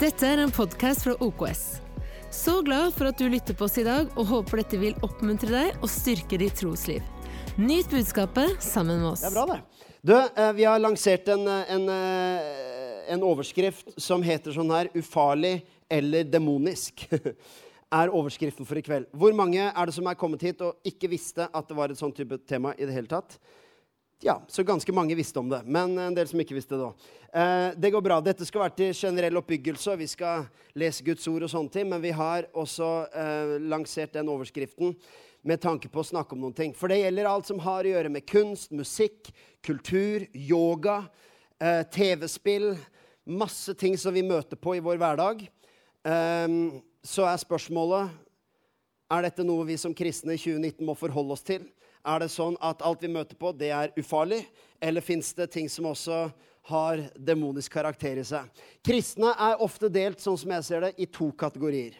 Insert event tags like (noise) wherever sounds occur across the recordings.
Dette er en podkast fra OKS. Så glad for at du lytter på oss i dag, og håper dette vil oppmuntre deg og styrke ditt trosliv. Nyt budskapet sammen med oss. Det er bra, det. Du, eh, vi har lansert en, eh, en, eh, en overskrift som heter sånn her 'Ufarlig eller demonisk'. (laughs) er overskriften for i kveld. Hvor mange er det som er kommet hit og ikke visste at det var et sånt type tema i det hele tatt? Ja, så ganske mange visste om det, men en del som ikke visste det òg. Eh, det går bra. Dette skal være til generell oppbyggelse. Vi skal lese Guds ord og sånne ting, men vi har også eh, lansert den overskriften med tanke på å snakke om noen ting. For det gjelder alt som har å gjøre med kunst, musikk, kultur, yoga, eh, TV-spill. Masse ting som vi møter på i vår hverdag. Um, så er spørsmålet er dette noe vi som kristne i 2019 må forholde oss til. Er det sånn at alt vi møter på, det er ufarlig? Eller fins det ting som også har demonisk karakter i seg? Kristne er ofte delt, sånn som jeg ser det, i to kategorier.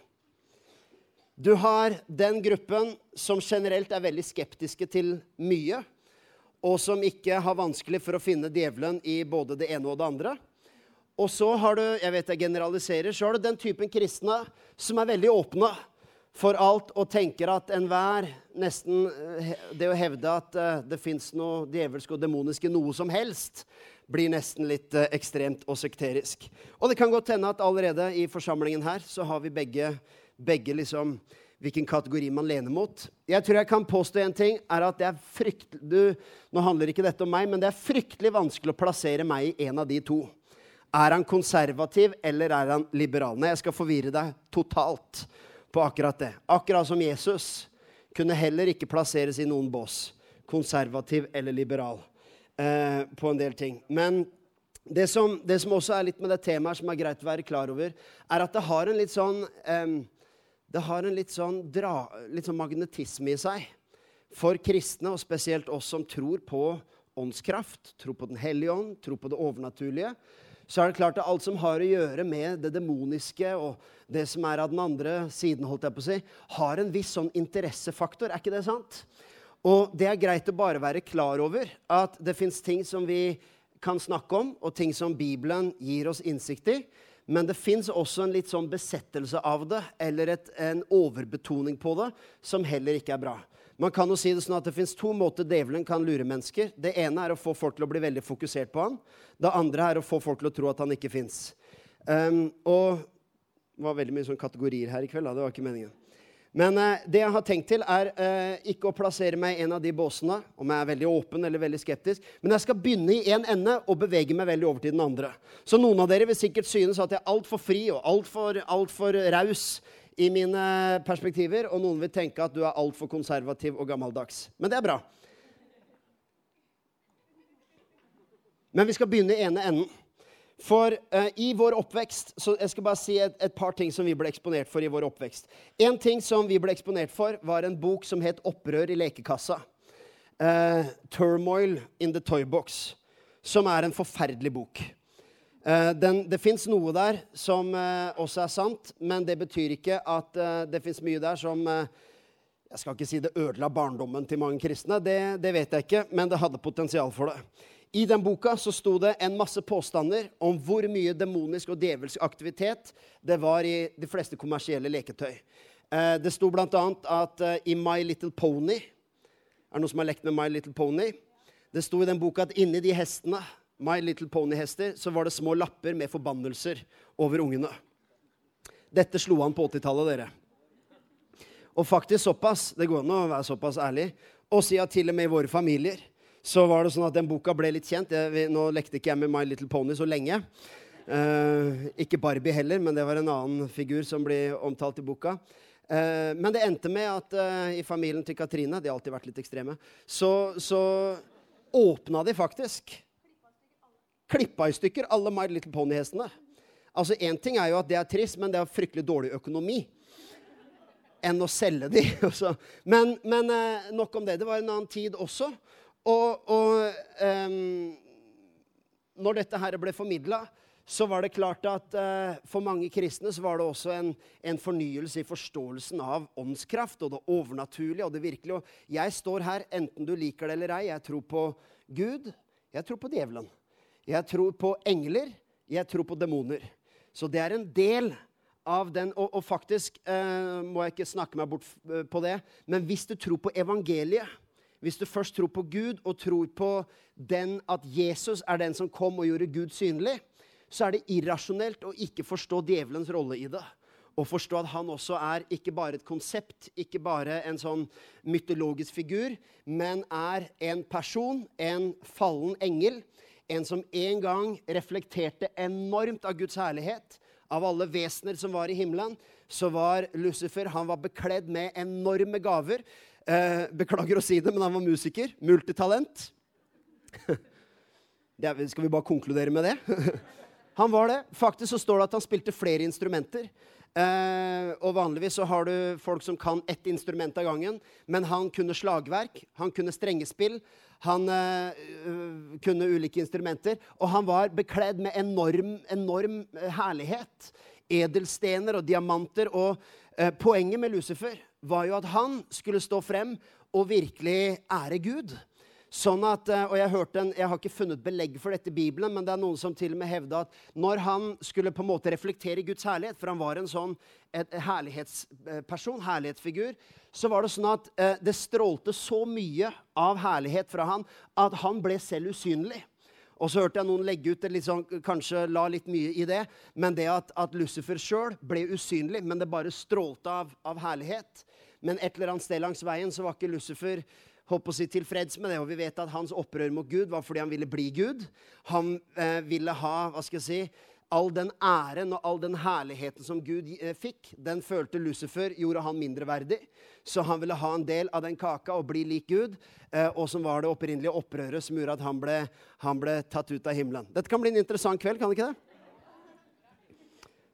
Du har den gruppen som generelt er veldig skeptiske til mye, og som ikke har vanskelig for å finne djevelen i både det ene og det andre. Og så har du jeg vet jeg generaliserer, så har du den typen kristne som er veldig åpne for alt og tenker at enhver nesten eh, Det å hevde at uh, det fins noe djevelsk og demonisk i noe som helst, blir nesten litt uh, ekstremt og sekterisk. Og det kan godt hende at allerede i forsamlingen her så har vi begge, begge liksom hvilken kategori man lener mot. Jeg tror jeg kan påstå en ting, er at det er fryktelig du, Nå handler ikke dette om meg, men det er fryktelig vanskelig å plassere meg i en av de to. Er han konservativ, eller er han liberal? Nei, jeg skal forvirre deg totalt på akkurat det. Akkurat som Jesus kunne heller ikke plasseres i noen bås. Konservativ eller liberal eh, på en del ting. Men det som, det som, også er litt med det temaet som er greit å være klar over, er at det har en litt sånn eh, Det har en litt sånn, dra, litt sånn magnetisme i seg for kristne, og spesielt oss som tror på åndskraft, tror på Den hellige ånd, tror på det overnaturlige så er det klart at alt som har å gjøre med det demoniske og det som er av den andre siden, holdt jeg på å si, har en viss sånn interessefaktor. Er ikke det sant? Og det er greit å bare være klar over at det fins ting som vi kan snakke om, og ting som Bibelen gir oss innsikt i. Men det fins også en litt sånn besettelse av det, eller et, en overbetoning på det, som heller ikke er bra. Man kan jo si Det sånn at det fins to måter djevelen kan lure mennesker. Det ene er å få folk til å bli veldig fokusert på han. Det andre er å få folk til å tro at han ikke fins. Um, og det var veldig mye sånn kategorier her i kveld. Da. Det var ikke meningen. Men eh, det jeg har tenkt til, er eh, ikke å plassere meg i en av de båsene, om jeg er veldig åpen eller veldig skeptisk, men jeg skal begynne i én en ende og bevege meg veldig over til den andre. Så noen av dere vil sikkert synes at jeg er altfor fri og altfor alt for raus i mine perspektiver, og noen vil tenke at du er altfor konservativ og gammeldags. Men det er bra. Men vi skal begynne i ene enden. For uh, i vår oppvekst så Jeg skal bare si et, et, par ting som vi ble eksponert for i vår oppvekst. En ting som vi ble eksponert for, var en bok som het 'Opprør i lekekassa'. Uh, 'Turmoil in the Toybox', som er en forferdelig bok. Uh, den, det fins noe der som uh, også er sant, men det betyr ikke at uh, det fins mye der som Jeg skal ikke si det ødela barndommen til mange kristne, det, det, vet jeg ikke, men det hadde potensial for det. I den boka så sto det en masse påstander om hvor mye demonisk og djevelsk aktivitet det var i de fleste kommersielle leketøy. det sto bl.a. at i My Little Pony Er det noen som har lekt med My Little Pony? Det sto i den boka at inni de hestene My Little Pony-hester, så var det små lapper med forbannelser over ungene. Dette slo han på 80-tallet, dere. Og faktisk såpass, det går an å være såpass ærlig, og si at til og med i våre familier så var det sånn at den boka ble litt kjent. Jeg, nå lekte ikke jeg med My Little Pony så lenge. Uh, ikke Barbie heller, men det var en annen figur som ble omtalt i boka. Uh, men det endte med at uh, i familien til Katrine, de har alltid vært litt ekstreme, så, så åpna de faktisk klippa i stykker alle My Little Pony-hestene. Altså, Én ting er jo at det er trist, men det er fryktelig dårlig økonomi enn å selge de. (laughs) men, men nok om det. Det var en annen tid også. Og, og um, når dette her ble formidla, så var det klart at uh, for mange kristne så var det også en, en, fornyelse i forståelsen av åndskraft og det overnaturlige og det virkelige. Og jeg står her, enten du liker det eller ei. Jeg tror på Gud. Jeg tror på djevelen. Jeg tror på engler. Jeg tror på demoner. Så det er en del av den. Og, og faktisk uh, må jeg ikke snakke meg bort eh, på det, men hvis du tror på evangeliet, hvis du først tror på Gud og tror på den at Jesus er den som kom og gjorde Gud synlig, så er det irrasjonelt å ikke forstå djevelens rolle i det. Og forstå at han også er ikke bare et konsept, ikke bare en sånn mytologisk figur, men er en person, en fallen engel, en som en gang reflekterte enormt av Guds herlighet. Av alle vesener som var i himmelen, så var Lucifer han var bekledd med enorme gaver. Eh, beklager å si det, men han var musiker. Multitalent. det, skal vi bare konkludere med det? (laughs) han var det. Faktisk så står det at han spilte flere instrumenter. Eh, og vanligvis så har du folk som kan ett instrument av gangen. Men han kunne slagverk, han kunne strengespill, han eh, kunne ulike instrumenter. Og han var bekledd med enorm, enorm eh, herlighet. Edelstener og diamanter. Og eh, poenget med Lucifer var jo at han skulle stå frem og virkelig ære Gud. Sånn at, eh, og Jeg en, jeg har ikke funnet belegg for dette i Bibelen, men det er noen som til og med hevda at når han skulle på en måte reflektere Guds herlighet, for han var en sånn et herlighetsperson, herlighetsfigur, så var det sånn at eh, det strålte så mye av herlighet fra han at han ble selv usynlig. Og så hørte jeg noen legge ut det sånn, kanskje la litt mye i det, men det at, at Lucifer sjøl ble usynlig, men det bare strålte av, av herlighet. Men et eller annet sted langs veien så var ikke Lucifer holdt å si, tilfreds med det. Og vi vet at hans opprør mot Gud var fordi han ville bli Gud. Han eh, ville ha hva skal jeg si, all den æren og all den herligheten som Gud eh, fikk, den følte Lucifer gjorde han mindreverdig. Så han ville ha en del av den kaka og bli lik Gud. Eh, og som var det opprinnelige opprøret som gjorde at han ble, han ble tatt ut av himmelen. Dette kan bli en interessant kveld, kan det ikke det?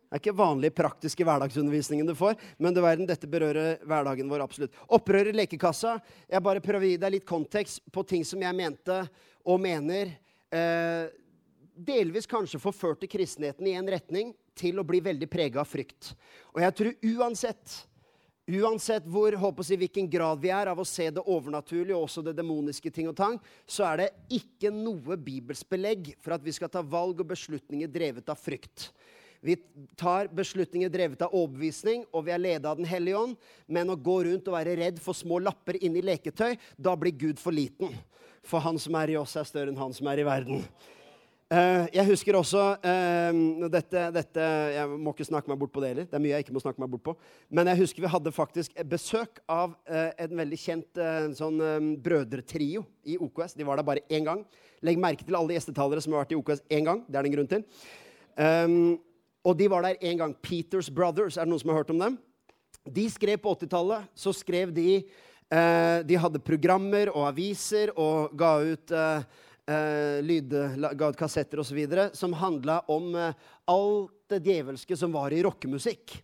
Det er ikke vanlig praktiske hverdagsundervisningen du får, men du verden, dette berører hverdagen vår absolutt. Opprør i lekekassa. Jeg bare prøver å gi deg litt kontekst på ting som jeg mente og mener eh, delvis kanskje forførte kristenheten i en retning til å bli veldig prega av frykt. Og jeg tror uansett Uansett hvor, håper jeg, hvilken grad vi er av å se det overnaturlige og også det demoniske ting og tang, så er det ikke noe bibelsk belegg for at vi skal ta valg og beslutninger drevet av frykt. Vi tar beslutninger drevet av overbevisning, og vi er ledet av Den hellige ånd. Men å gå rundt og være redd for små lapper inni leketøy, da blir Gud for liten. For han som er i oss, er større enn han som er i verden. Uh, jeg husker også uh, dette, dette, Jeg må ikke snakke meg bort på det heller. Det er mye jeg ikke må snakke meg bort på. Men jeg husker vi hadde faktisk besøk av uh, en veldig kjent sånn brødretrio i OKS. De var der bare én gang. Legg merke til alle gjestetalere som har vært i OKS én gang. Det er det en grunn til. Um, og de var der en gang. Peters Brothers. Er det noen som har hørt om dem? De skrev på 80-tallet. Så skrev de uh, De hadde programmer og aviser og ga ut eh, eh, lydkassetter osv. som handla om eh, alt det djevelske som var i rockemusikk.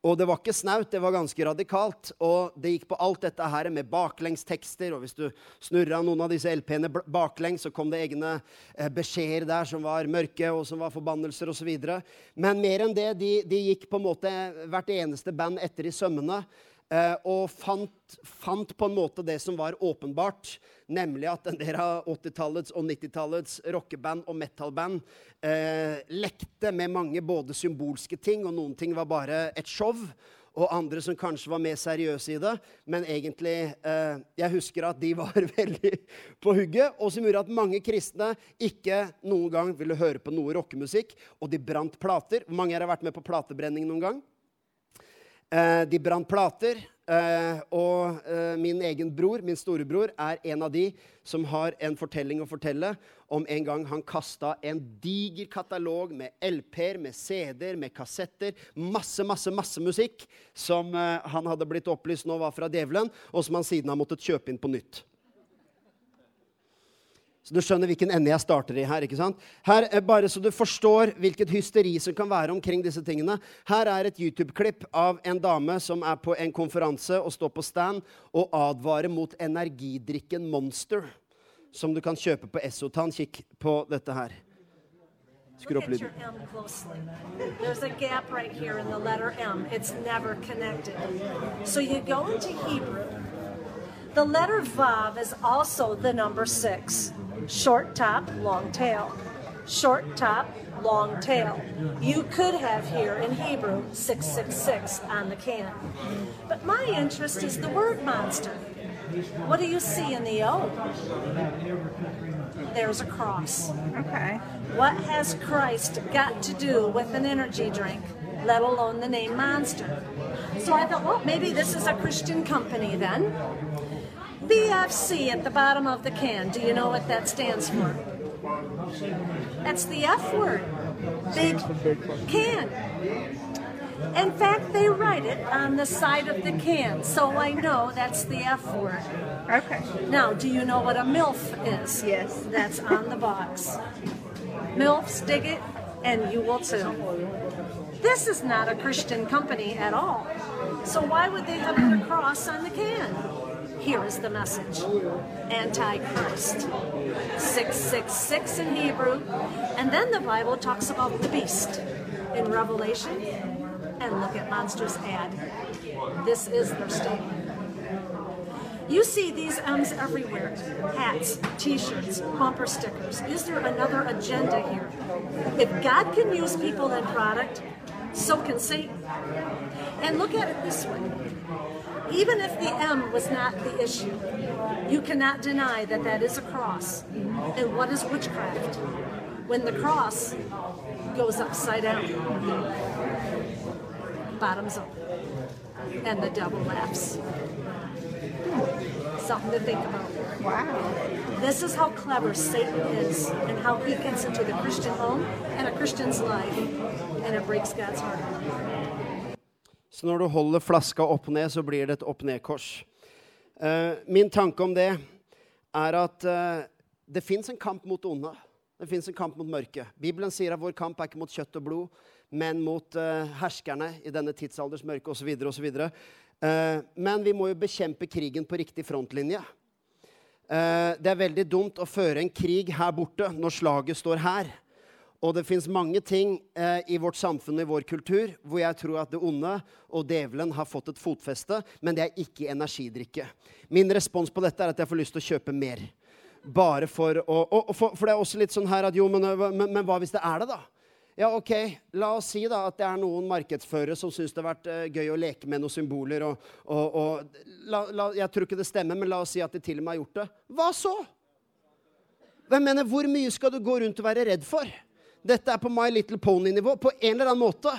Og det var ikke snaut, det var ganske radikalt. Og det gikk på alt dette her med baklengstekster. Og hvis du snurra noen av disse LP-ene baklengs, så kom det egne eh, beskjeder der som var mørke, og som var forbannelser osv. Men mer enn det, de, de, gikk på en måte hvert eneste band etter i sømmene. Eh, og fant, fant, på en måte det som var åpenbart, nemlig at en del av 80-tallets og 90-tallets rockeband og metalband eh, lekte med mange både symbolske ting, og noen ting var bare et show. Og andre som kanskje var mer seriøse i det. Men egentlig eh, Jeg husker at de (laughs) var veldig på hugget, og som gjorde at mange kristne ikke noen gang ville høre på noe rockemusikk. Og de brant plater. Hvor mange har vært med på platebrenning noen gang? Eh, de brant plater. Eh, og eh, min egen bror, min storebror, er en av de som har en fortelling å fortelle om en gang han kasta en diger katalog med LP-er, med CD-er, med kassetter. Masse, masse, masse musikk som han hadde blitt opplyst nå var fra djevelen, og som han siden har måttet kjøpe inn på nytt. Så du skjønner hvilken ende jeg starter i her. ikke sant? Her, er Bare så du forstår hvilket hysteri som kan være omkring disse tingene. Her er et YouTube-klipp av en dame som er på en konferanse og står på stand og advarer mot energidrikken Monster, som du kan kjøpe på Essotan. Kikk på dette her. Skru opp lyden. There's a gap right here in the letter M. It's never connected. So you go into Hebrew. The letter Vav is also the number six. Short top, long tail. Short top, long tail. You could have here in Hebrew 666 on the can. But my interest is the word monster. What do you see in the O? There's a cross. Okay. What has Christ got to do with an energy drink, let alone the name Monster? So I thought, well, maybe this is a Christian company then. BFC at the bottom of the can. Do you know what that stands for? That's the F word. Big can. In fact, they write it on the side of the can, so I know that's the F word. Okay. Now, do you know what a MILF is? Yes. That's on the box. MILFs dig it, and you will too. This is not a Christian company at all. So why would they have put a cross on the can? Here is the message Antichrist. 666 in Hebrew. And then the Bible talks about the beast in Revelation. And look at Monster's ad. This is their statement. You see these M's everywhere hats, t shirts, bumper stickers. Is there another agenda here? If God can use people and product, so can Satan. And look at it this way even if the M was not the issue, you cannot deny that that is a cross. And what is witchcraft? When the cross goes upside down, bottoms up, and the devil laughs. Something to think about. Wow. This is how clever Satan is and how he gets into the Christian home and a Christian's life, and it breaks God's heart. Så når du holder flaska opp ned, så blir det et opp-ned-kors. Eh, min tanke om det er at eh, det fins en kamp mot onde. Det fins en kamp mot mørket. Bibelen sier at vår kamp er ikke mot kjøtt og blod, men mot eh, herskerne i denne tidsalders mørke osv. osv. Uh, men vi må jo bekjempe krigen på riktig frontlinje. Eh, det er veldig dumt å føre en krig her borte når slaget står her. Og det fins mange ting eh, i vårt samfunn og i vår kultur hvor jeg tror at det onde og djevelen har fått et fotfeste, men det er ikke energidrikke. Min respons på dette er at jeg får lyst til å kjøpe mer. Bare for å og, og for, for, det er også litt sånn her at jo, men, men, men hva hvis det er det, da? Ja, ok, La oss si da at det er noen markedsførere som syns det har vært uh, gøy å leke med noen symboler. Og, og, og la, la, jeg tror ikke det stemmer, men la oss si at de til og med har gjort det. Hva så? Hvem mener, Hvor mye skal du gå rundt og være redd for? Dette er på My Little Pony-nivå. På en eller annen måte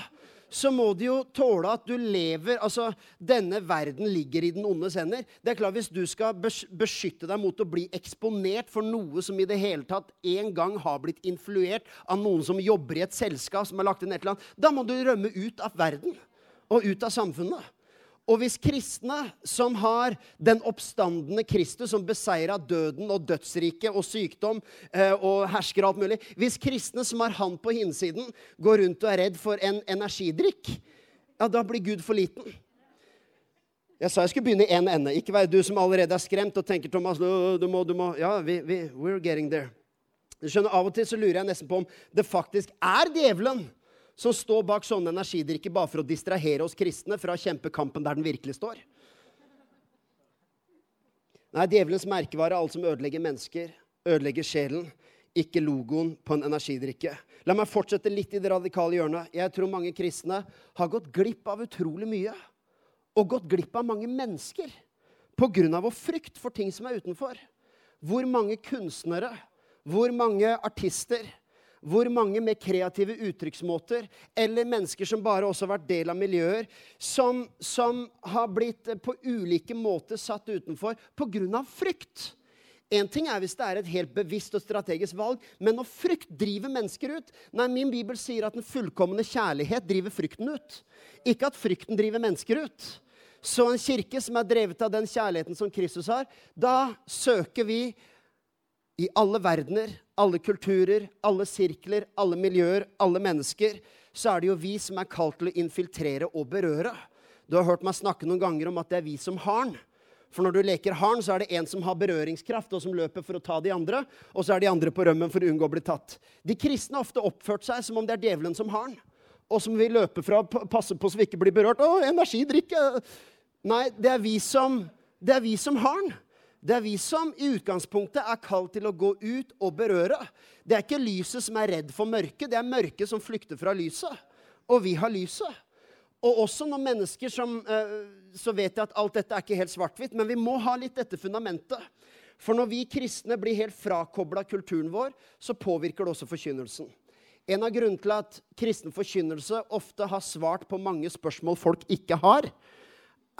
så må de jo tåle at du lever Altså, denne verden ligger i den ondes hender. Det er klart, Hvis du skal beskytte deg mot å bli eksponert for noe som i det hele tatt en gang har blitt influert av noen som jobber i et selskap som har lagt inn et eller annet, da må du rømme ut av verden og ut av samfunnet. Og hvis kristne som har den oppstandende Kristus, som beseira døden og dødsriket og sykdom eh, og hersker alt mulig Hvis kristne som har han på hinsiden, går rundt og er redd for en energidrikk, ja, da blir Gud for liten. Jeg sa jeg skulle begynne i én en ende. Ikke vær du som allerede er skremt og tenker Thomas, du må, du må. Ja, vi, vi, we're getting there. Du skjønner, Av og til så lurer jeg nesten på om det faktisk er djevelen som står bak sånne energidrikker bare for å distrahere oss kristne fra å kjempe kampen der den virkelig står. Nei, djevelens merkevare er alt som ødelegger mennesker, ødelegger sjelen, ikke logoen på en energidrikke. La meg fortsette litt i det radikale hjørnet. Jeg tror mange kristne har gått glipp av utrolig mye. Og gått glipp av mange mennesker pga. vår frykt for ting som er utenfor. Hvor mange kunstnere, hvor mange artister, hvor mange med kreative uttrykksmåter, eller mennesker som bare også har vært del av miljøer, som, som har blitt på ulike måter satt utenfor pga. frykt. En ting er hvis det er et helt bevisst og strategisk valg, men når frykt driver mennesker ut Nei, Min bibel sier at den fullkomne kjærlighet driver frykten ut. Ikke at frykten driver mennesker ut. Så en kirke som er drevet av den kjærligheten som Kristus har, da søker vi i alle verdener, alle kulturer, alle sirkler, alle miljøer, alle mennesker, så er det jo vi som er kalt til å infiltrere og berøre. Du har hørt meg snakke noen ganger om at det er vi som har den. For når du leker harn, så er det en som har berøringskraft, og som løper for å ta de andre. Og så er de andre på rømmen for å unngå å bli tatt. De kristne har ofte oppført seg som om det er djevelen som har den. Og som vil løpe fra og passe på så vi ikke blir berørt. Å, energidrikke! Nei, det er vi som, det er vi som har den. Det er vi som i utgangspunktet er kalt til å gå ut og berøre. Det er ikke lyset som er redd for mørket, det er mørket som flykter fra lyset. Og vi har lyset. Og også når mennesker som eh, Så vet jeg at alt dette er ikke helt svart-hvitt, men vi må ha litt dette fundamentet. For når vi kristne blir helt frakobla kulturen vår, så påvirker det også forkynnelsen. En av grunnene til at kristen forkynnelse ofte har svart på mange spørsmål folk ikke har,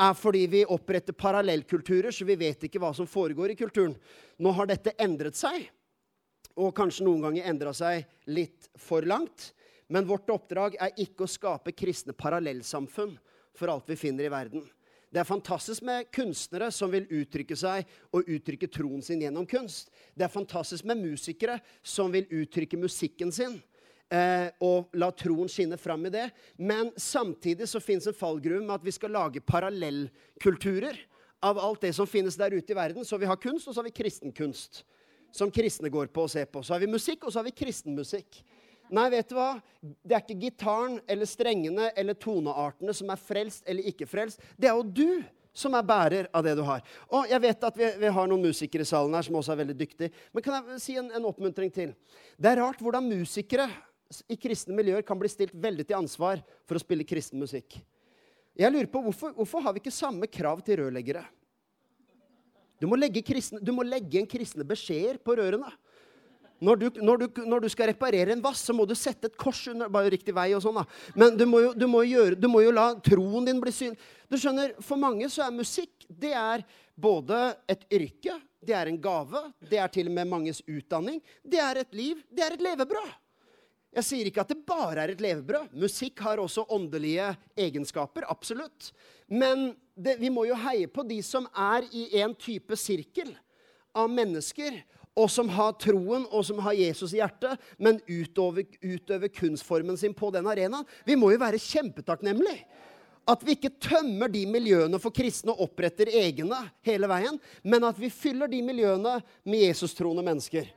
er fordi vi oppretter parallellkulturer, så vi vet ikke hva som foregår i kulturen. Nå har dette endret seg, og kanskje noen ganger endra seg litt for langt. Men vårt oppdrag er ikke å skape kristne parallellsamfunn for alt vi finner i verden. Det er fantastisk med kunstnere som vil uttrykke seg og uttrykke troen sin gjennom kunst. Det er fantastisk med musikere som vil uttrykke musikken sin og la troen skinne fram i det. Men samtidig så fins en fallgruve med at vi skal lage parallellkulturer av alt det som finnes der ute i verden. Så vi har kunst, og så har vi kristenkunst. Som kristne går på og ser på. Så har vi musikk, og så har vi kristenmusikk. Nei, vet du hva? Det er ikke gitaren eller strengene eller toneartene som er frelst eller ikke frelst. Det er jo du som er bærer av det du har. Og jeg vet at vi, vi har noen musikere i salen her som også er veldig dyktige. Men kan jeg si en, en oppmuntring til? Det er rart hvordan musikere i kristne miljøer kan bli stilt veldig til ansvar for å spille kristen musikk. Jeg lurer på Hvorfor, hvorfor har vi ikke samme krav til rørleggere? Du må kristne, du må legge en kristne beskjeder på rørene. Når du, når, du, når du, skal reparere en vass, så må du sette et kors under bare riktig vei. og sånn da. Men du må, jo, du, må gjøre, du må jo la troen din bli syn. Du skjønner, For mange så er musikk det er både et yrke, det er en gave, det er til og med manges utdanning. Det er et liv, det er et levebrød. Jeg sier ikke at det bare er et levebrød. Musikk har også åndelige egenskaper. Absolutt. Men det, vi må jo heie på de som er i en type sirkel av mennesker, og som har troen og som har Jesus i hjertet, men utover, utøver kunstformen sin på den arenaen. Vi må jo være kjempetakknemlige. At vi ikke tømmer de miljøene for kristne og oppretter egne hele veien, men at vi fyller de miljøene med Jesus-troende mennesker.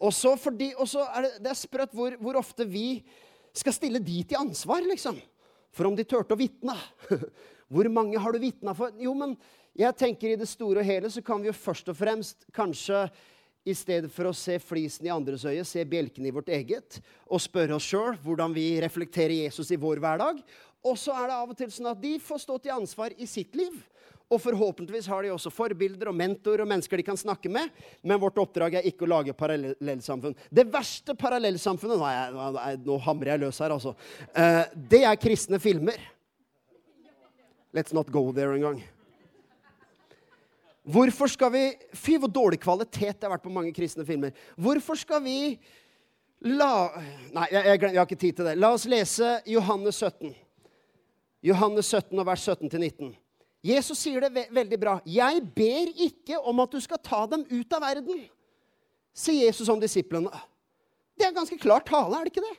Og så, er det, det er sprøtt hvor, hvor, ofte vi skal stille de til ansvar, liksom. For om de turte å vitne. (laughs) Hvor mange har du vitna for? Jo, men jeg tenker i det store og hele så kan vi jo først og fremst kanskje i stedet for å se flisen i andres øye, se bjelken i vårt eget, og spørre oss sjøl hvordan vi reflekterer Jesus i vår hverdag. Og så er det av og til sånn at de får stå til ansvar i sitt liv. Og forhåpentligvis har de også forbilder og mentorer og mennesker de kan snakke med. Men vårt oppdrag er ikke å lage parallellsamfunn. Det verste parallellsamfunnet Nå, jeg, nå, hamrer jeg løs her, altså. Uh, det er kristne filmer. Let's not go there engang. Hvorfor skal vi Fy, hvor dårlig kvalitet det har vært på mange kristne filmer. Hvorfor skal vi la Nei, jeg, jeg, jeg har ikke tid til det. La oss lese Johannes 17. Johannes 17 og vers 17 19. Jesus sier det ve veldig bra. 'Jeg ber ikke om at du skal ta dem ut av verden', sier Jesus om disiplene. Det er ganske klart tale, er det ikke det?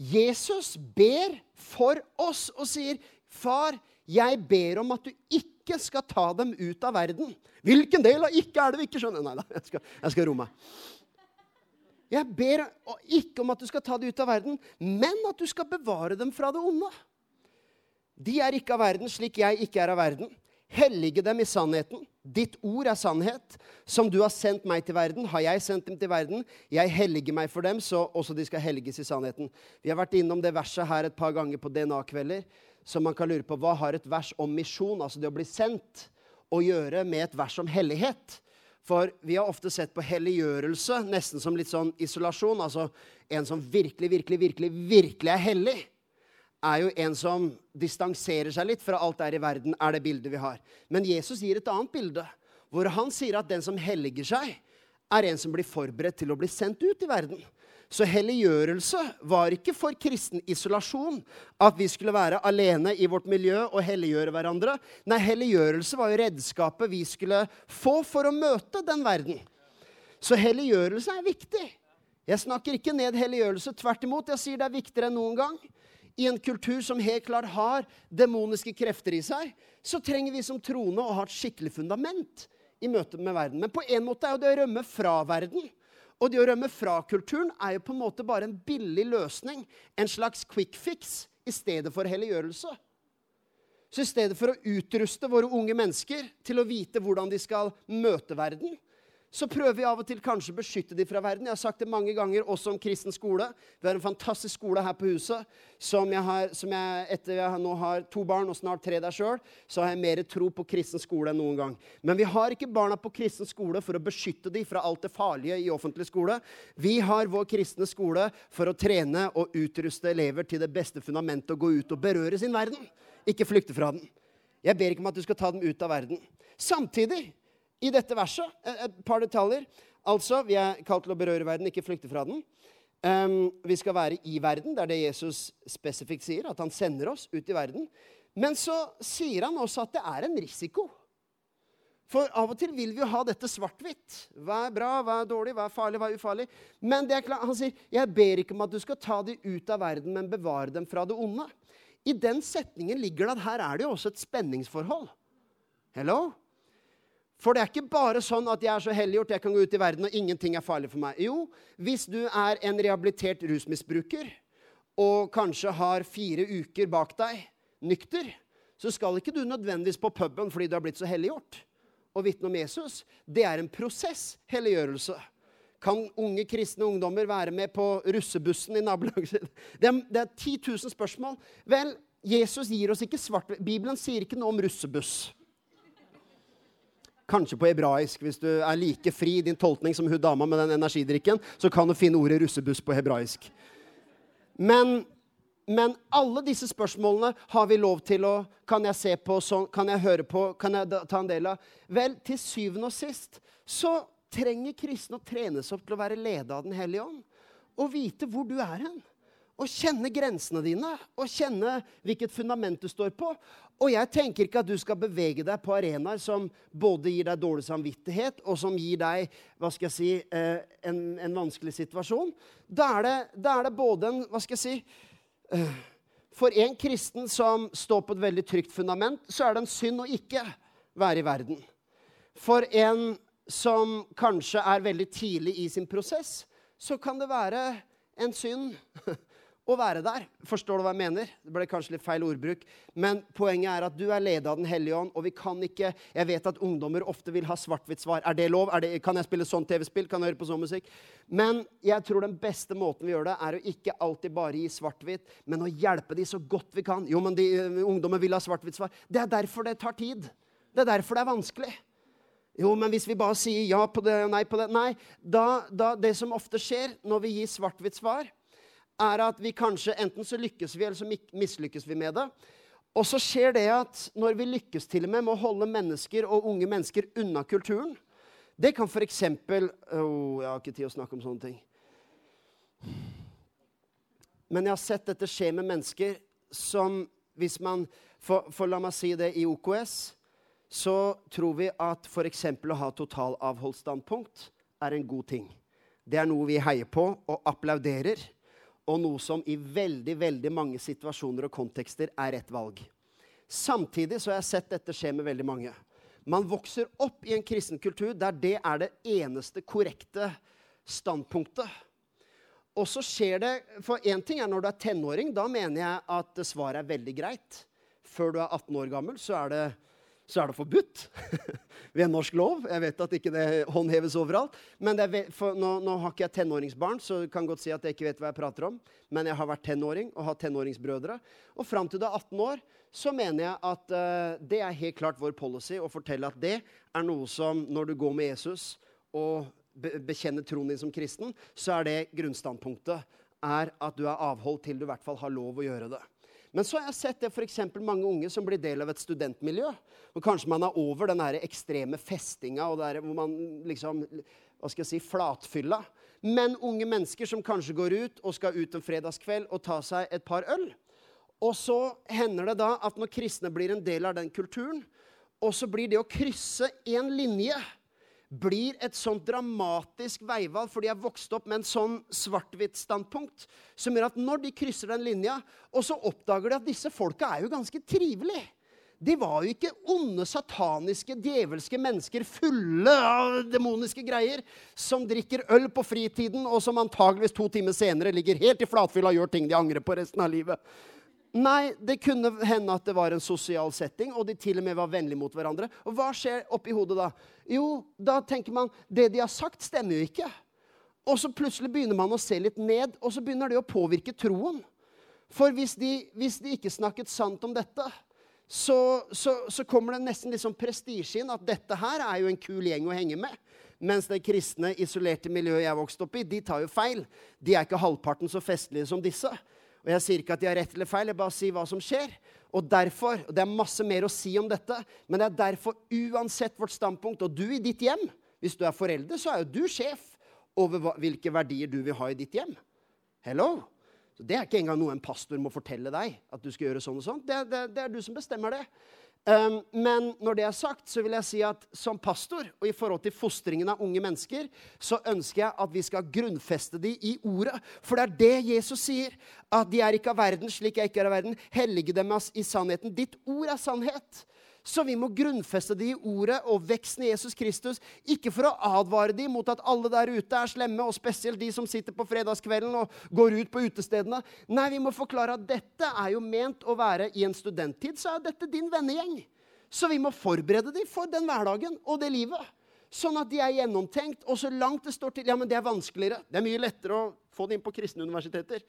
Jesus ber for oss og sier, 'Far, jeg ber om at du ikke skal ta dem ut av verden.' Hvilken del av 'ikke' er det vi ikke skjønner? Nei da, jeg skal, jeg skal roe meg. Jeg ber ikke om at du skal ta dem ut av verden, men at du skal bevare dem fra det onde. De er ikke av verden, slik jeg ikke er av verden. Hellige dem i sannheten. Ditt ord er sannhet. Som du har sendt meg til verden, har jeg sendt dem til verden. Jeg helliger meg for dem, så også de skal helliges i sannheten. Vi har vært innom det verset her et par ganger på DNA-kvelder. Så man kan lure på hva har et vers om misjon, altså det å bli sendt, å gjøre med et vers om hellighet? For vi har ofte sett på helliggjørelse nesten som litt sånn isolasjon. Altså en som virkelig, virkelig, virkelig, virkelig er hellig er jo en som distanserer seg litt fra alt der i verden, er det bildet vi har. Men Jesus gir et annet bilde, hvor han sier at den som helliger seg, er en som blir forberedt til å bli sendt ut i verden. Så helliggjørelse var ikke for kristen isolasjon, at vi skulle være alene i vårt miljø og helliggjøre hverandre. Nei, helliggjørelse var jo redskapet vi skulle få for å møte den verden. Så helliggjørelse er viktig. Jeg snakker ikke ned helliggjørelse. Tvert imot, jeg sier det er viktigere enn noen gang i en kultur som helt klart har demoniske krefter i seg, så trenger vi som troende å ha et skikkelig fundament i møte med verden. Men på en måte er jo det å rømme fra verden og det å rømme fra kulturen er jo på en måte bare en billig løsning. En slags quick fix i stedet for helliggjørelse. Så i stedet for å utruste våre unge mennesker til å vite hvordan de skal møte verden, så prøver vi av og til kanskje å beskytte dem fra verden. Jeg har sagt det mange ganger, også om kristen skole. Vi har en fantastisk skole her på huset som jeg, har, som jeg etter jeg nå har to barn og snart tre der sjøl, så har jeg mer tro på kristen skole enn noen gang. Men vi har ikke barna på kristen skole for å beskytte dem fra alt det farlige i offentlig skole. Vi har vår kristne skole for å trene og utruste elever til det beste fundamentet å gå ut og berøre sin verden, ikke flykte fra den. Jeg ber ikke om at du skal ta dem ut av verden. Samtidig i dette verset. Et par detaljer. Altså, vi er kalt til å berøre verden, ikke flykte fra den. Um, vi skal være i verden. Det er det Jesus spesifikt sier, at han sender oss ut i verden. Men så sier han også at det er en risiko. For av og til vil vi jo ha dette svart-hvitt. Hva er bra, hva er dårlig, hva er farlig, hva er ufarlig? Men er han sier, 'Jeg ber ikke om at du skal ta dem ut av verden, men bevare dem fra det onde'. I den setningen ligger det at her er det jo også et spenningsforhold. Hello? For det er ikke bare sånn at jeg er så helliggjort jeg kan gå ut i verden og ingenting er farlig for meg. Jo, hvis du er en rehabilitert rusmisbruker og kanskje har fire uker bak deg nykter, så skal ikke du nødvendigvis på puben fordi du har blitt så helliggjort og vitne om Jesus. Det er en prosess, helliggjørelse. Kan unge kristne ungdommer være med på russebussen i nabolaget sitt? Det, (laughs) det er 10 000 spørsmål. Vel, Jesus gir oss ikke svart Bibelen sier ikke noe om russebuss. Kanskje på hebraisk. Hvis du er like fri i din tolkning som hun dama med den energidrikken, så kan du finne ordet russebuss på hebraisk. Men, men, alle disse spørsmålene har vi lov til å Kan jeg se på sånn? Kan jeg høre på? Kan jeg ta en del av? Vel, til syvende og sist så trenger kristne å trenes opp til å være leda av Den hellige ånd. Og vite hvor du er hen. Og kjenne grensene dine, og kjenne hvilket fundament du står på. Og jeg tenker ikke at du skal bevege deg på arenaer som både gir deg dårlig samvittighet, og som gir deg hva skal jeg si, eh, en, en vanskelig situasjon. Da er, det, da er, det, både en Hva skal jeg si eh, For en kristen som står på et veldig trygt fundament, så er det en synd å ikke være i verden. For en som kanskje er veldig tidlig i sin prosess, så kan det være en synd å være der. Forstår du hva jeg mener? Det ble kanskje litt feil ordbruk. Men poenget er at du er ledet av Den hellige ånd, og vi kan ikke Jeg vet at ungdommer ofte vil ha svart-hvitt-svar. Er det lov? Er det, kan jeg spille sånn TV-spill? Kan jeg høre på sånn musikk? Men jeg tror den beste måten vi gjør det, er å ikke alltid bare gi svart-hvitt, men å hjelpe dem så godt vi kan. Jo, men de, ungdommer vil ha svart-hvitt-svar. Det er derfor det tar tid. Det er derfor det er vanskelig. Jo, men hvis vi bare sier ja på det, og nei på det Nei. Da, da, det som ofte skjer når vi gir svart-hvitt svar, er at vi kanskje enten så lykkes vi, eller så mislykkes vi med det. Og så skjer det at når vi lykkes til og med med å holde mennesker og unge mennesker unna kulturen Det kan f.eks. Oh, jeg har ikke tid å snakke om sånne ting. Men jeg har sett dette skje med mennesker som hvis man For, for la meg si det i OKS så tror vi at f.eks. å ha totalavholdsstandpunkt er en god ting. Det er noe vi heier på og applauderer og noe som i veldig veldig mange situasjoner og kontekster er rett valg. Samtidig så har jeg sett dette skje med veldig mange. Man vokser opp i en kristen kultur der det er det eneste korrekte standpunktet. Og så skjer det For én ting er når du er tenåring. Da mener jeg at svaret er veldig greit. Før du er 18 år gammel, så er det så er det forbudt (laughs) ved norsk lov. Jeg vet at ikke det håndheves overalt. Men er, nå, nå, har ikke jeg tenåringsbarn, så jeg kan godt si at jeg ikke vet hva jeg prater om. Men jeg har vært tenåring og har tenåringsbrødre. Og fram til du er 18 år, så mener jeg at uh, det er helt klart vår policy å fortelle at det er noe som når du går med Jesus og be bekjenner troen din som kristen, så er det grunnstandpunktet er at du er avholdt til du i hvert fall har lov å gjøre det. Men så har jeg sett det f.eks. mange unge som blir del av et studentmiljø. Og kanskje man er over den der ekstreme festinga og der hvor man liksom hva skal jeg si, flatfylla. Men unge mennesker som kanskje går ut og skal ut en fredagskveld og ta seg et par øl. Og så hender det da at når kristne blir en del av den kulturen, og så blir det å krysse en linje blir et sånt dramatisk veivalg, for de er vokst opp med en sånn svart-hvitt-standpunkt, som gjør at når de krysser den linja, og så oppdager de at disse folka er jo ganske trivelige. De var jo ikke onde, sataniske, djevelske mennesker fulle av demoniske greier, som drikker øl på fritiden, og som antageligvis to timer senere ligger helt i flatfylla og gjør ting de angrer på resten av livet. Nei, det kunne hende at det var en sosial setting, og de til og med var vennlige mot hverandre. Og hva skjer oppi hodet da? Jo, da tenker man det de har sagt, stemmer jo ikke. Og så plutselig begynner man å se litt ned, og så begynner det å påvirke troen. For hvis de, hvis de ikke snakket sant om dette, så, så, så kommer det nesten litt sånn prestisje inn at dette her er jo en kul gjeng å henge med. Mens det kristne, isolerte miljøet jeg vokste opp i, de tar jo feil. De er ikke halvparten så festlige som disse. Og jeg sier ikke at de har rett eller feil, jeg bare sier hva som skjer. Og derfor, og Det er masse mer å si om dette, men det er derfor uansett vårt standpunkt, og du i ditt hjem Hvis du er forelder, så er jo du sjef over hva, hvilke verdier du vil ha i ditt hjem. Hello? Så Det er ikke engang noe en pastor må fortelle deg. at du skal gjøre sånn og sånn. Det, det, det er du som bestemmer det. Um, men når det er sagt, så vil jeg si at som pastor og i forhold til fostringen av unge mennesker, så ønsker jeg at vi skal grunnfeste de i ordet. For det er det Jesus sier. At de er ikke av verden slik jeg ikke er av verden. Hellige dem i sannheten. Ditt ord er sannhet. Så vi må grunnfeste de i ordet og veksten i Jesus Kristus. Ikke for å advare de mot at alle der ute er slemme, og spesielt de som sitter på fredagskvelden og går ut på utestedene. Nei, vi må forklare at dette er jo ment å være i en studenttid, så er dette din vennegjeng. Så vi må forberede dem for den hverdagen og det livet. Sånn at de er gjennomtenkt. Og så langt det står til Ja, men det er vanskeligere. Det er mye lettere å få det inn på kristne universiteter.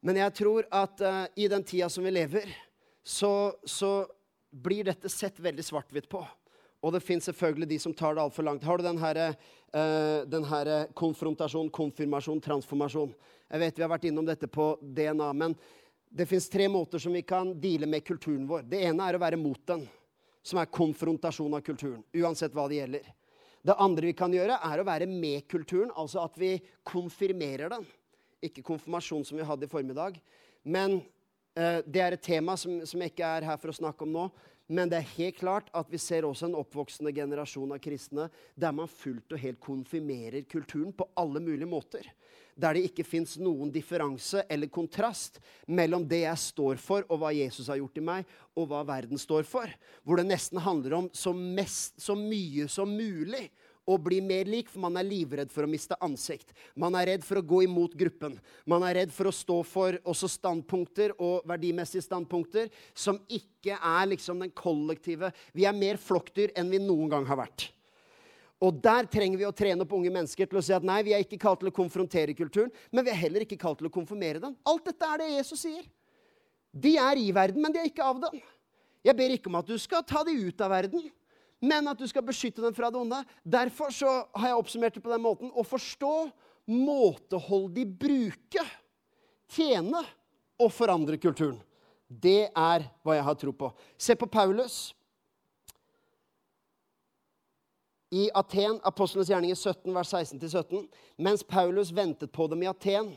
Men jeg tror at uh, i den tida som vi lever, så, så blir dette sett veldig svart-hvitt på. Og det fins selvfølgelig de som tar det altfor langt. Har du den her, uh, den her konfrontasjon, konfirmasjon, transformasjon? Jeg vet vi har vært innom dette på DNA, men det fins tre måter som vi kan deale med kulturen vår. Det ene er å være mot den, som er konfrontasjon av kulturen. Uansett hva det gjelder. Det andre vi kan gjøre, er å være med kulturen, altså at vi konfirmerer den. Ikke konfirmasjon, som vi hadde i formiddag. Men eh, det er et tema som, som jeg ikke er her for å snakke om nå. Men det er helt klart at vi ser også en oppvoksende generasjon av kristne der man fullt og helt konfirmerer kulturen på alle mulige måter. Der det ikke fins noen differanse eller kontrast mellom det jeg står for, og hva Jesus har gjort i meg, og hva verden står for. Hvor det nesten handler om så, mest, så mye som mulig å bli mer lik, for man er livredd for å miste ansikt. Man er redd for å gå imot gruppen. Man er redd for å stå for også standpunkter og verdimessige standpunkter som ikke er liksom den kollektive Vi er mer flokkdyr enn vi noen gang har vært. Og der trenger vi å trene opp unge mennesker til å si at nei, vi er ikke kalt til å konfrontere kulturen, men vi er heller ikke kalt til å konfirmere den. Alt dette er det Jesus sier. De er i verden, men de er ikke av den. Jeg ber ikke om at du skal ta de ut av verden men at du skal beskytte dem fra det onde. Derfor så har jeg oppsummert det på den måten. Å forstå måteholdig bruke, tjene og forandre kulturen. Det er hva jeg har tro på. Se på Paulus. I Aten, Apostlenes gjerninger 17, vers 16-17, mens Paulus ventet på dem i Aten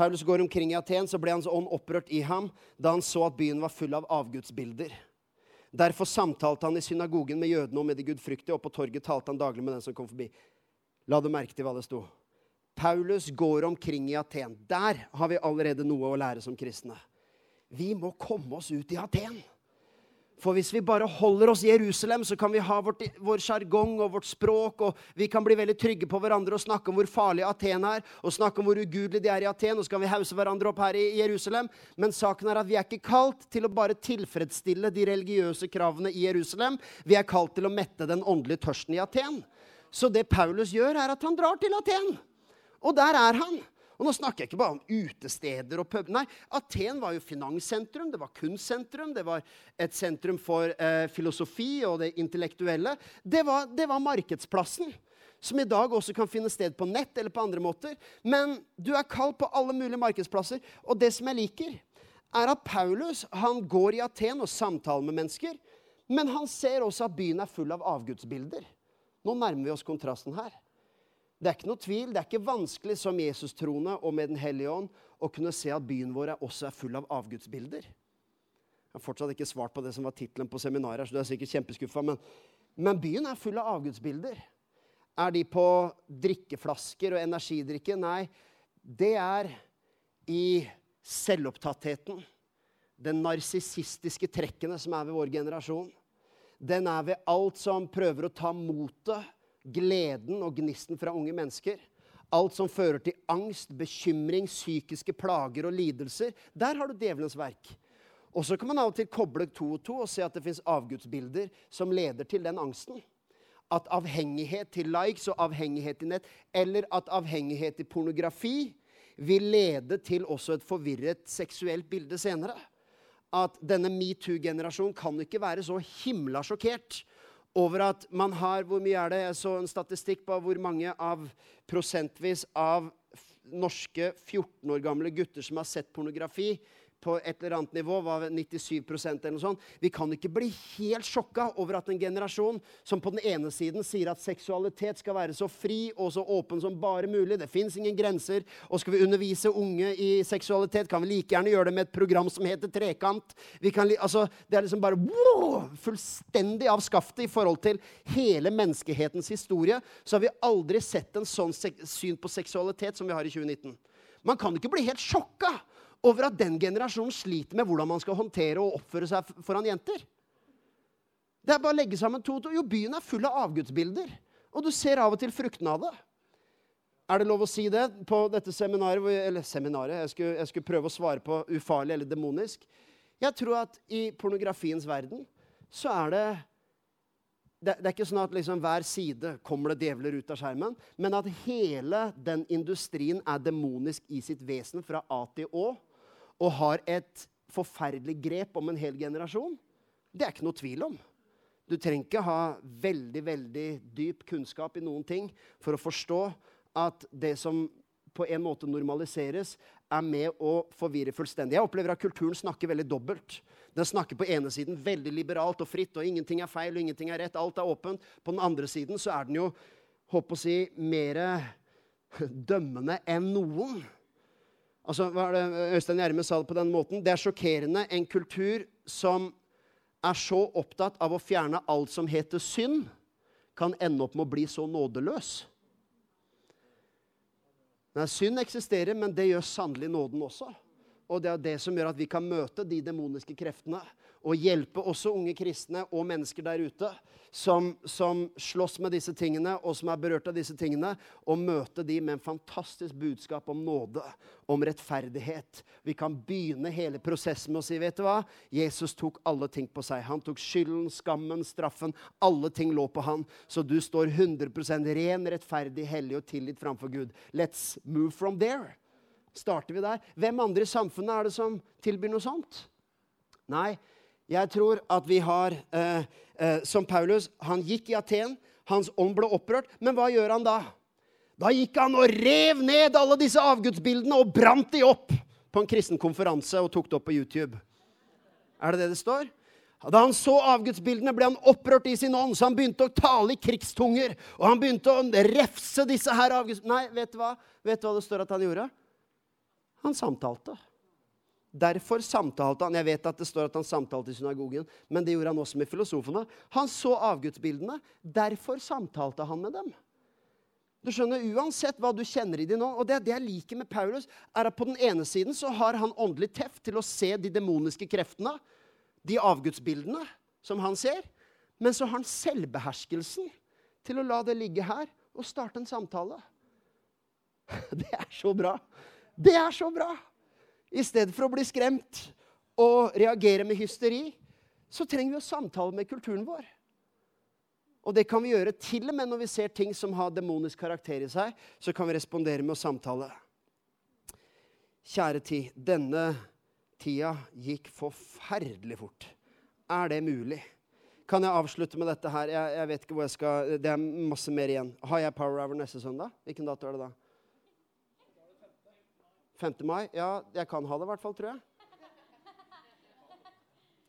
Paulus går omkring i Aten, så ble hans ånd opprørt i ham da han så at byen var full av avgudsbilder. Derfor samtalte han i synagogen med jødene og med de gudfryktige, og på torget talte han daglig med den som kom forbi. La du merke til hva det sto? Paulus går omkring i Aten. Der har vi allerede noe å lære som kristne. Vi må komme oss ut i Aten. For hvis vi bare holder oss i Jerusalem, så kan vi ha vårt, vår sjargong og vårt språk, og vi kan bli veldig trygge på hverandre og snakke om hvor farlig Aten er, og snakke om hvor ugudelig de er i Aten, og så kan vi hause hverandre opp her i Jerusalem. Men saken er at vi er ikke kalt til å bare tilfredsstille de religiøse kravene i Jerusalem. Vi er kalt til å mette den åndelige tørsten i Aten. Så det Paulus gjør, er at han drar til Aten. Og der er han. Og nå snakker jeg ikke bare om utesteder og pub. Nei, Aten var jo finanssentrum, det var kunstsentrum, det var et sentrum for eh, filosofi og det intellektuelle. Det var, det var markedsplassen som i dag også kan finne sted på nett eller på andre måter. Men du er kalt på alle mulige markedsplasser. Og det som jeg liker, er at Paulus han går i Aten og samtaler med mennesker. Men han ser også at byen er full av avgudsbilder. Nå nærmer vi oss kontrasten her. Det er ikke noe tvil, det er ikke vanskelig som Jesus-troende og med Den hellige ånd å kunne se at byen vår også er full av avgudsbilder. Jeg har fortsatt ikke svart på det som var tittelen på seminaret, så du er sikkert kjempeskuffa, men, men byen er full av avgudsbilder. Er de på drikkeflasker og energidrikke? Nei, det er i selvopptattheten. Den narsissistiske trekkene som er ved vår generasjon. Den er ved alt som prøver å ta motet gleden og gnisten fra unge mennesker. alt som fører til angst, bekymring, psykiske plager og lidelser. Der har du djevelens verk. Og så kan man av og til koble to og to og se at det fins avgudsbilder som leder til den angsten. At avhengighet til likes og avhengighet til nett, eller at avhengighet til pornografi, vil lede til også et forvirret seksuelt bilde senere. At denne metoo-generasjonen kan ikke være så himla sjokkert over at man har Hvor mye er det? Jeg så en statistikk på hvor mange av prosentvis av norske 14 år gamle gutter som har sett pornografi på et eller annet nivå, var 97% eller noe sånt. Vi kan ikke bli helt sjokka over at en generasjon som på den ene siden sier at seksualitet skal være så fri og så åpen som bare mulig, det fins ingen grenser, og skal vi undervise unge i seksualitet, kan vi like gjerne gjøre det med et program som heter Trekant. Kan, altså, det er liksom bare wow, fullstendig av skaftet i forhold til hele menneskehetens historie. Så har vi aldri sett en sånn syn på seksualitet som vi har i 2019. Man kan ikke bli helt sjokka over at den generasjonen sliter med hvordan man skal håndtere og oppføre seg foran jenter. Det er bare å legge sammen to, to. Jo, byen er full av avgudsbilder. Og du ser av og til fruktene av det. Er det lov å si det på dette seminaret? Eller seminaret, jeg skulle, jeg skulle prøve å svare på ufarlig eller demonisk. Jeg tror at i pornografiens verden så er det det, det, er ikke sånn at liksom hver side kommer det djevler ut av skjermen, men at hele den industrien er demonisk i sitt vesen fra A til Å og har et forferdelig grep om en hel generasjon, det er ikke noe tvil om. Du trenger ikke ha veldig veldig dyp kunnskap i noen ting for å forstå at det som på en måte normaliseres, er med å forvirre fullstendig. Jeg opplever at kulturen snakker veldig dobbelt. Den snakker på ene siden veldig liberalt og fritt, og ingenting er feil og ingenting er rett. Alt er åpent. På den andre siden så er den jo håper å si, mer dømmende enn noen. Altså, hva er det Øystein Gjerme sa det på den måten? Det er sjokkerende en kultur som er så opptatt av å fjerne alt som heter synd, kan ende opp med å bli så nådeløs. Nei, synd eksisterer, men det gjør sannelig nåden også. Og det er det som gjør at vi kan møte de demoniske kreftene og hjelpe også unge kristne og mennesker der ute som, som slåss med disse tingene, og som er berørt av disse tingene, og møte de med en fantastisk budskap om nåde, om rettferdighet. Vi kan begynne hele prosessen med å si, vet du hva? Jesus tok alle ting på seg. Han tok skylden, skammen, straffen. Alle ting lå på han. Så du står 100% ren, rettferdig, hellig og tillit framfor Gud. Let's move from there. Starter vi der? Hvem andre i samfunnet er det som tilbyr noe sånt? Nei, jeg tror at vi har eh, eh, Som Paulus, han gikk i Aten. Hans ånd ble opprørt. Men hva gjør han da? Da gikk han og rev ned alle disse avgudsbildene og brant de opp på en kristen konferanse og tok det opp på YouTube. Er det det det står? Da han så avgudsbildene, ble han opprørt i sin ånd, så han begynte å tale i krigstunger. Og han begynte å refse disse her avgudsbildene. Nei, vet du hva? Vet du hva det står at han gjorde? Han samtalte. Derfor samtalte han. Jeg vet at det står at han samtalte i synagogen, men det gjorde han også med filosofene. Han så avgudsbildene. Derfor samtalte han med dem. Du skjønner, Uansett hva du kjenner i de nå og Det, det jeg liker med Paulus, er at på den ene siden så har han åndelig teft til å se de demoniske kreftene, de avgudsbildene som han ser. Men så har han selvbeherskelsen til å la det ligge her og starte en samtale. (laughs) Det er så bra. Det er så bra! I stedet for å bli skremt og reagere med hysteri, så trenger vi å samtale med kulturen vår. Og det kan vi gjøre til og med når vi ser ting som har demonisk karakter i seg. Så kan vi respondere med å samtale. Kjære tid, denne tida gikk forferdelig fort. Er det mulig? Kan jeg avslutte med dette her? Jeg, jeg vet ikke hvor jeg skal, Det er masse mer igjen. Har jeg Power Hour neste søndag? Hvilken dato er det da? 5. mai? Ja, jeg kan ha det i hvert fall, tror jeg.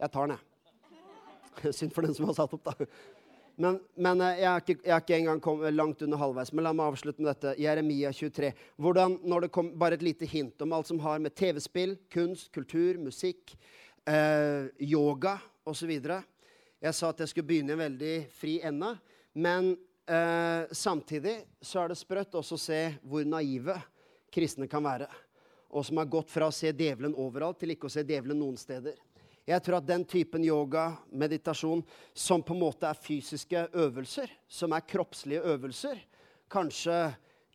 Jeg tar den, jeg. (laughs) Synd for den som har satt opp, da. Men, men eh, jeg, er ikke, jeg, er ikke, engang kommet langt under halvveis. Men la meg avslutte med dette. Jeremia 23. Hvordan, når det kom, Bare et lite hint om alt som har med TV-spill, kunst, kultur, musikk, eh, yoga osv. Jeg sa at jeg skulle begynne i en veldig fri ende. Men eh, samtidig så er det sprøtt også å se hvor naive kristne kan være og som har gått fra å se djevelen overalt til ikke å se djevelen noen steder. Jeg tror at den typen yoga, meditasjon, som på en måte er fysiske øvelser, som er kroppslige øvelser, kanskje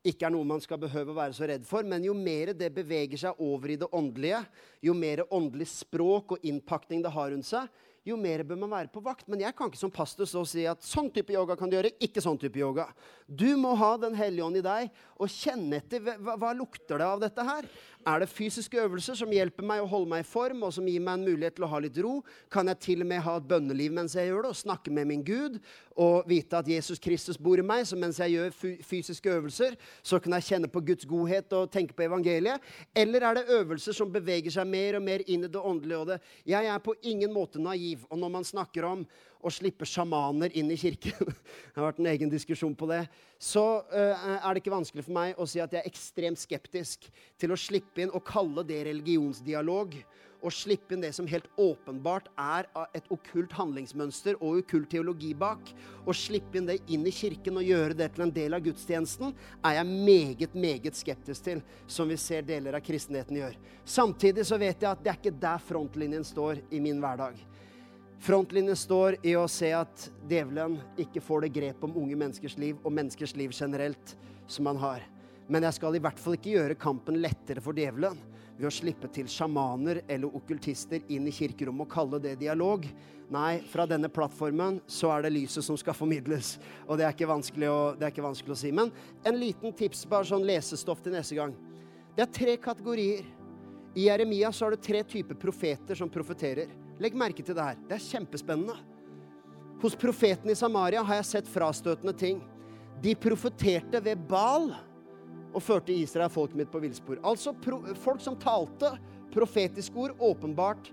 ikke er noe man skal behøve å være så redd for. Men jo mer det beveger seg over i det åndelige, jo mer åndelig språk og innpakning det har rundt seg, jo mer bør man være på vakt. Men jeg kan ikke som pastor stå si at sånn type yoga kan du gjøre, ikke sånn type yoga. Du må ha Den hellige ånd i deg og kjenne etter hva, hva lukter det av dette her. Er det fysiske øvelser som hjelper meg å holde meg i form, og som gir meg en mulighet til å ha litt ro? Kan jeg til og med ha et bønneliv mens jeg gjør det, og snakke med min Gud? Og vite at Jesus Kristus bor i meg, så mens jeg gjør fysiske øvelser, så kan jeg kjenne på Guds godhet og tenke på evangeliet? Eller er det øvelser som beveger seg mer og mer inn i det åndelige? Og det? Jeg er på ingen måte naiv. Og når man snakker om å slippe sjamaner inn i kirken (laughs) Det har vært en egen diskusjon på det. Så uh, er det ikke vanskelig for meg å si at jeg er ekstremt skeptisk til å slippe inn og kalle det religionsdialog. Og slippe inn det som helt åpenbart er et okkult handlingsmønster og okkult teologi bak. Og slippe inn det inn i kirken og gjøre det til en del av gudstjenesten, er jeg meget, meget skeptisk til, som vi ser deler av kristenheten gjør. Samtidig så vet jeg at det er ikke der frontlinjen står i min hverdag. Frontlinjen står i å se at djevelen ikke får det grep om unge menneskers liv og menneskers liv generelt som han har. Men jeg skal i hvert fall ikke gjøre kampen lettere for djevelen ved å slippe til sjamaner eller okkultister inn i kirkerommet og kalle det dialog. Nei, fra denne plattformen så er det lyset som skal formidles. Og det er ikke vanskelig å, ikke vanskelig å si. Men en liten tips, bare sånn lesestoff til neste gang. Det er tre kategorier. I Jeremia så har du tre typer profeter som profeterer. Legg merke til det her. Det er kjempespennende. Hos profeten i Samaria har jeg sett frastøtende ting. De profeterte ved Bal og førte Israel folket mitt på villspor. Altså folk som talte profetiske ord, åpenbart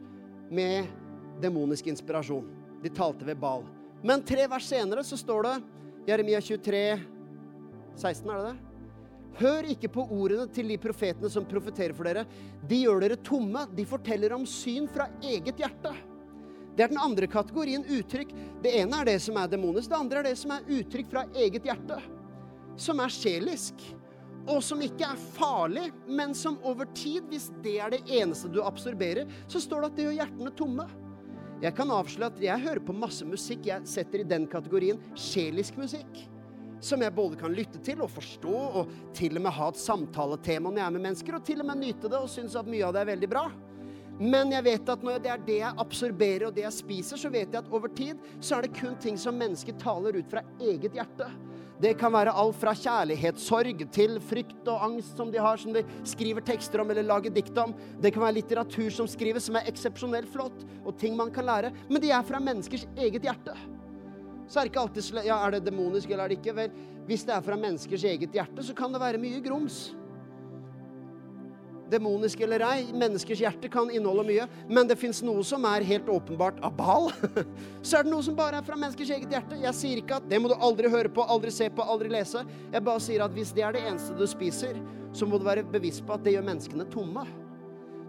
med demonisk inspirasjon. De talte ved Bal. Men tre vers senere så står det Jeremia 23, 16, er det det? Hør ikke på ordene til de profetene som profeterer for dere. De gjør dere tomme. De forteller om syn fra eget hjerte. Det er den andre kategorien uttrykk. Det ene er det som er demonisk. Det andre er det som er uttrykk fra eget hjerte. Som er sjelisk. Og som ikke er farlig, men som over tid, hvis det er det eneste du absorberer, så står det at det gjør hjertene tomme. Jeg kan avsløre at jeg hører på masse musikk jeg setter i den kategorien sjelisk musikk som jeg både kan lytte til og forstå, og til og med ha et samtaletema når jeg er med mennesker, og til og med nyte det og synes at mye av det er veldig bra. Men jeg vet at når det er det jeg absorberer og det jeg spiser, så vet jeg at over tid så er det kun ting som mennesker taler ut fra eget hjerte. Det kan være alt fra kjærlighetssorg til frykt og angst som de har, som de skriver tekster om eller lager dikt om. Det kan være litteratur som skrives, som er eksepsjonelt flott, og ting man kan lære. Men de er fra menneskers eget hjerte så er det ikke alltid ja, Er det demonisk eller er det ikke? Vel, hvis det er fra menneskers eget hjerte, så kan det være mye grums. Demonisk eller ei, menneskers hjerte kan inneholde mye. Men det fins noe som er helt åpenbart abal. (laughs) så er det noe som bare er fra menneskers eget hjerte. Jeg sier ikke at det må du aldri høre på, aldri se på, aldri lese. Jeg bare sier at hvis det er det eneste du spiser, så må du være bevisst på at det gjør menneskene tomme.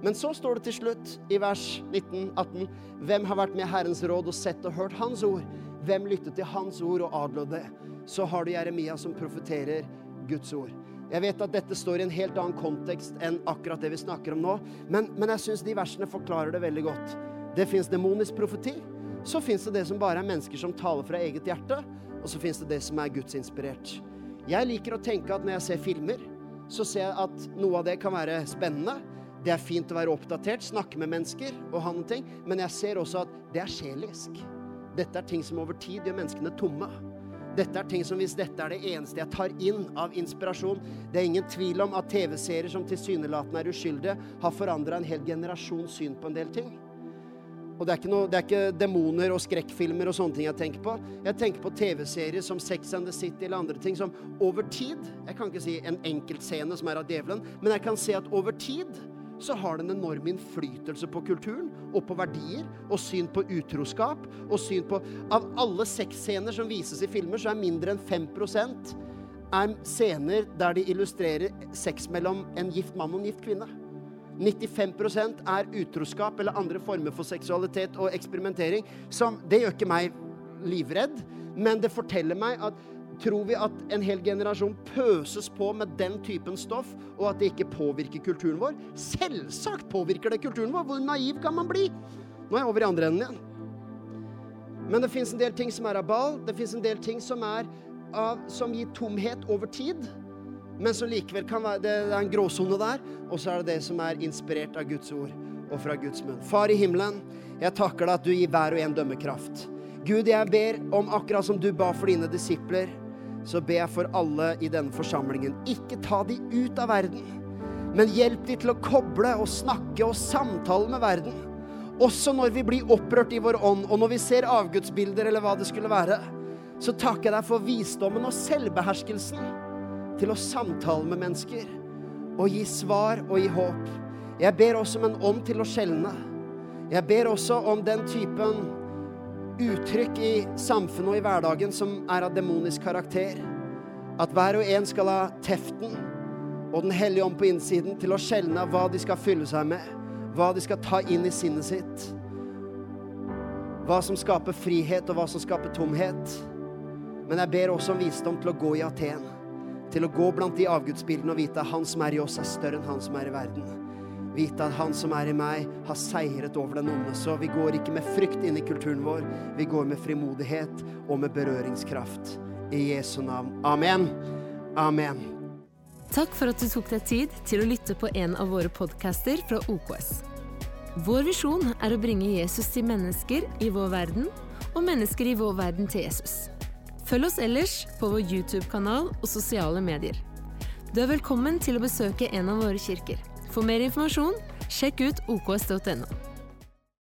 Men så står det til slutt i vers 19-18.: Hvem har vært med Herrens råd og sett og hørt Hans ord? Hvem lyttet til hans ord og adlød det? Så har du Jeremia som profeterer Guds ord. Jeg vet at dette står i en helt annen kontekst enn akkurat det vi snakker om nå, men, men jeg syns de versene forklarer det veldig godt. Det fins demonisk profeti. Så fins det det som bare er mennesker som taler fra eget hjerte. Og så fins det det som er gudsinspirert. Jeg liker å tenke at når jeg ser filmer, så ser jeg at noe av det kan være spennende. Det er fint å være oppdatert, snakke med mennesker og ha noen ting. Men jeg ser også at det er sjelisk. Dette er ting som over tid gjør menneskene tomme. Dette er ting som hvis dette er det eneste jeg tar inn av inspirasjon Det er ingen tvil om at TV-serier som tilsynelatende er uskyldige, har forandra en hel generasjons syn på en del ting. Og det er, noe, ikke demoner og skrekkfilmer og sånne ting jeg tenker på. Jeg tenker på TV-serier som Sex and the City eller andre ting som over tid Jeg kan ikke si en enkeltscene som er av djevelen, men jeg kan se at over tid så har det en enorm innflytelse på kulturen og på verdier og syn på utroskap og syn på Av alle sexscener som vises i filmer, så er mindre enn 5% er scener der de illustrerer sex mellom en gift mann og en gift kvinne. 95% er utroskap eller andre former for seksualitet og eksperimentering. Som, det gjør ikke meg livredd, men det forteller meg at Tror vi at en hel generasjon pøses på med den typen stoff, og at det ikke påvirker kulturen vår? Selvsagt påvirker det kulturen vår! Hvor naiv kan man bli? Nå er jeg over i andre enden igjen. Men det fins en del ting som er av ball. Det fins en del ting som, av, som gir tomhet over tid. men som likevel kan være det er en gråsone der. Og så er det det som er inspirert av Guds ord og fra Guds munn. Far i himmelen, jeg takker deg at du gir hver og en dømmekraft. Gud, jeg ber om akkurat som du ba for dine disipler, så ber jeg for alle i denne forsamlingen. Ikke ta de ut av verden, men hjelp de til å koble og snakke og samtale med verden. Også når vi blir opprørt i vår ånd, og når vi ser avgudsbilder eller hva det skulle være, så takker jeg deg for visdommen og selvbeherskelsen til å samtale med mennesker og gi svar og gi håp. Jeg ber også om en ånd til å skjelne. Jeg ber også om den typen uttrykk i samfunnet og i hverdagen som er av demonisk karakter. At hver og en skal ha teften og Den hellige ånd på innsiden til å skjelne hva de skal fylle seg med, hva de skal ta inn i sinnet sitt. Hva som skaper frihet, og hva som skaper tomhet. Men jeg ber også om visdom til å gå i Aten. Til å gå blant de avgudsbildene og vite at han som er i oss, er større enn han som er i verden. Vite at han som er i meg, har seiret over den onde. Så vi går ikke med frykt inn i kulturen vår. Vi går med frimodighet og med berøringskraft. I Jesu navn. Amen. Amen. Takk for at du tok deg tid til å lytte på en av våre podcaster fra OKS. Vår visjon er å bringe Jesus til mennesker i vår verden, og mennesker i vår verden til Jesus. Følg oss ellers på vår YouTube-kanal og sosiale medier. Du er velkommen til å besøke en av våre kirker. For mer informasjon, sjekk ut oks.no.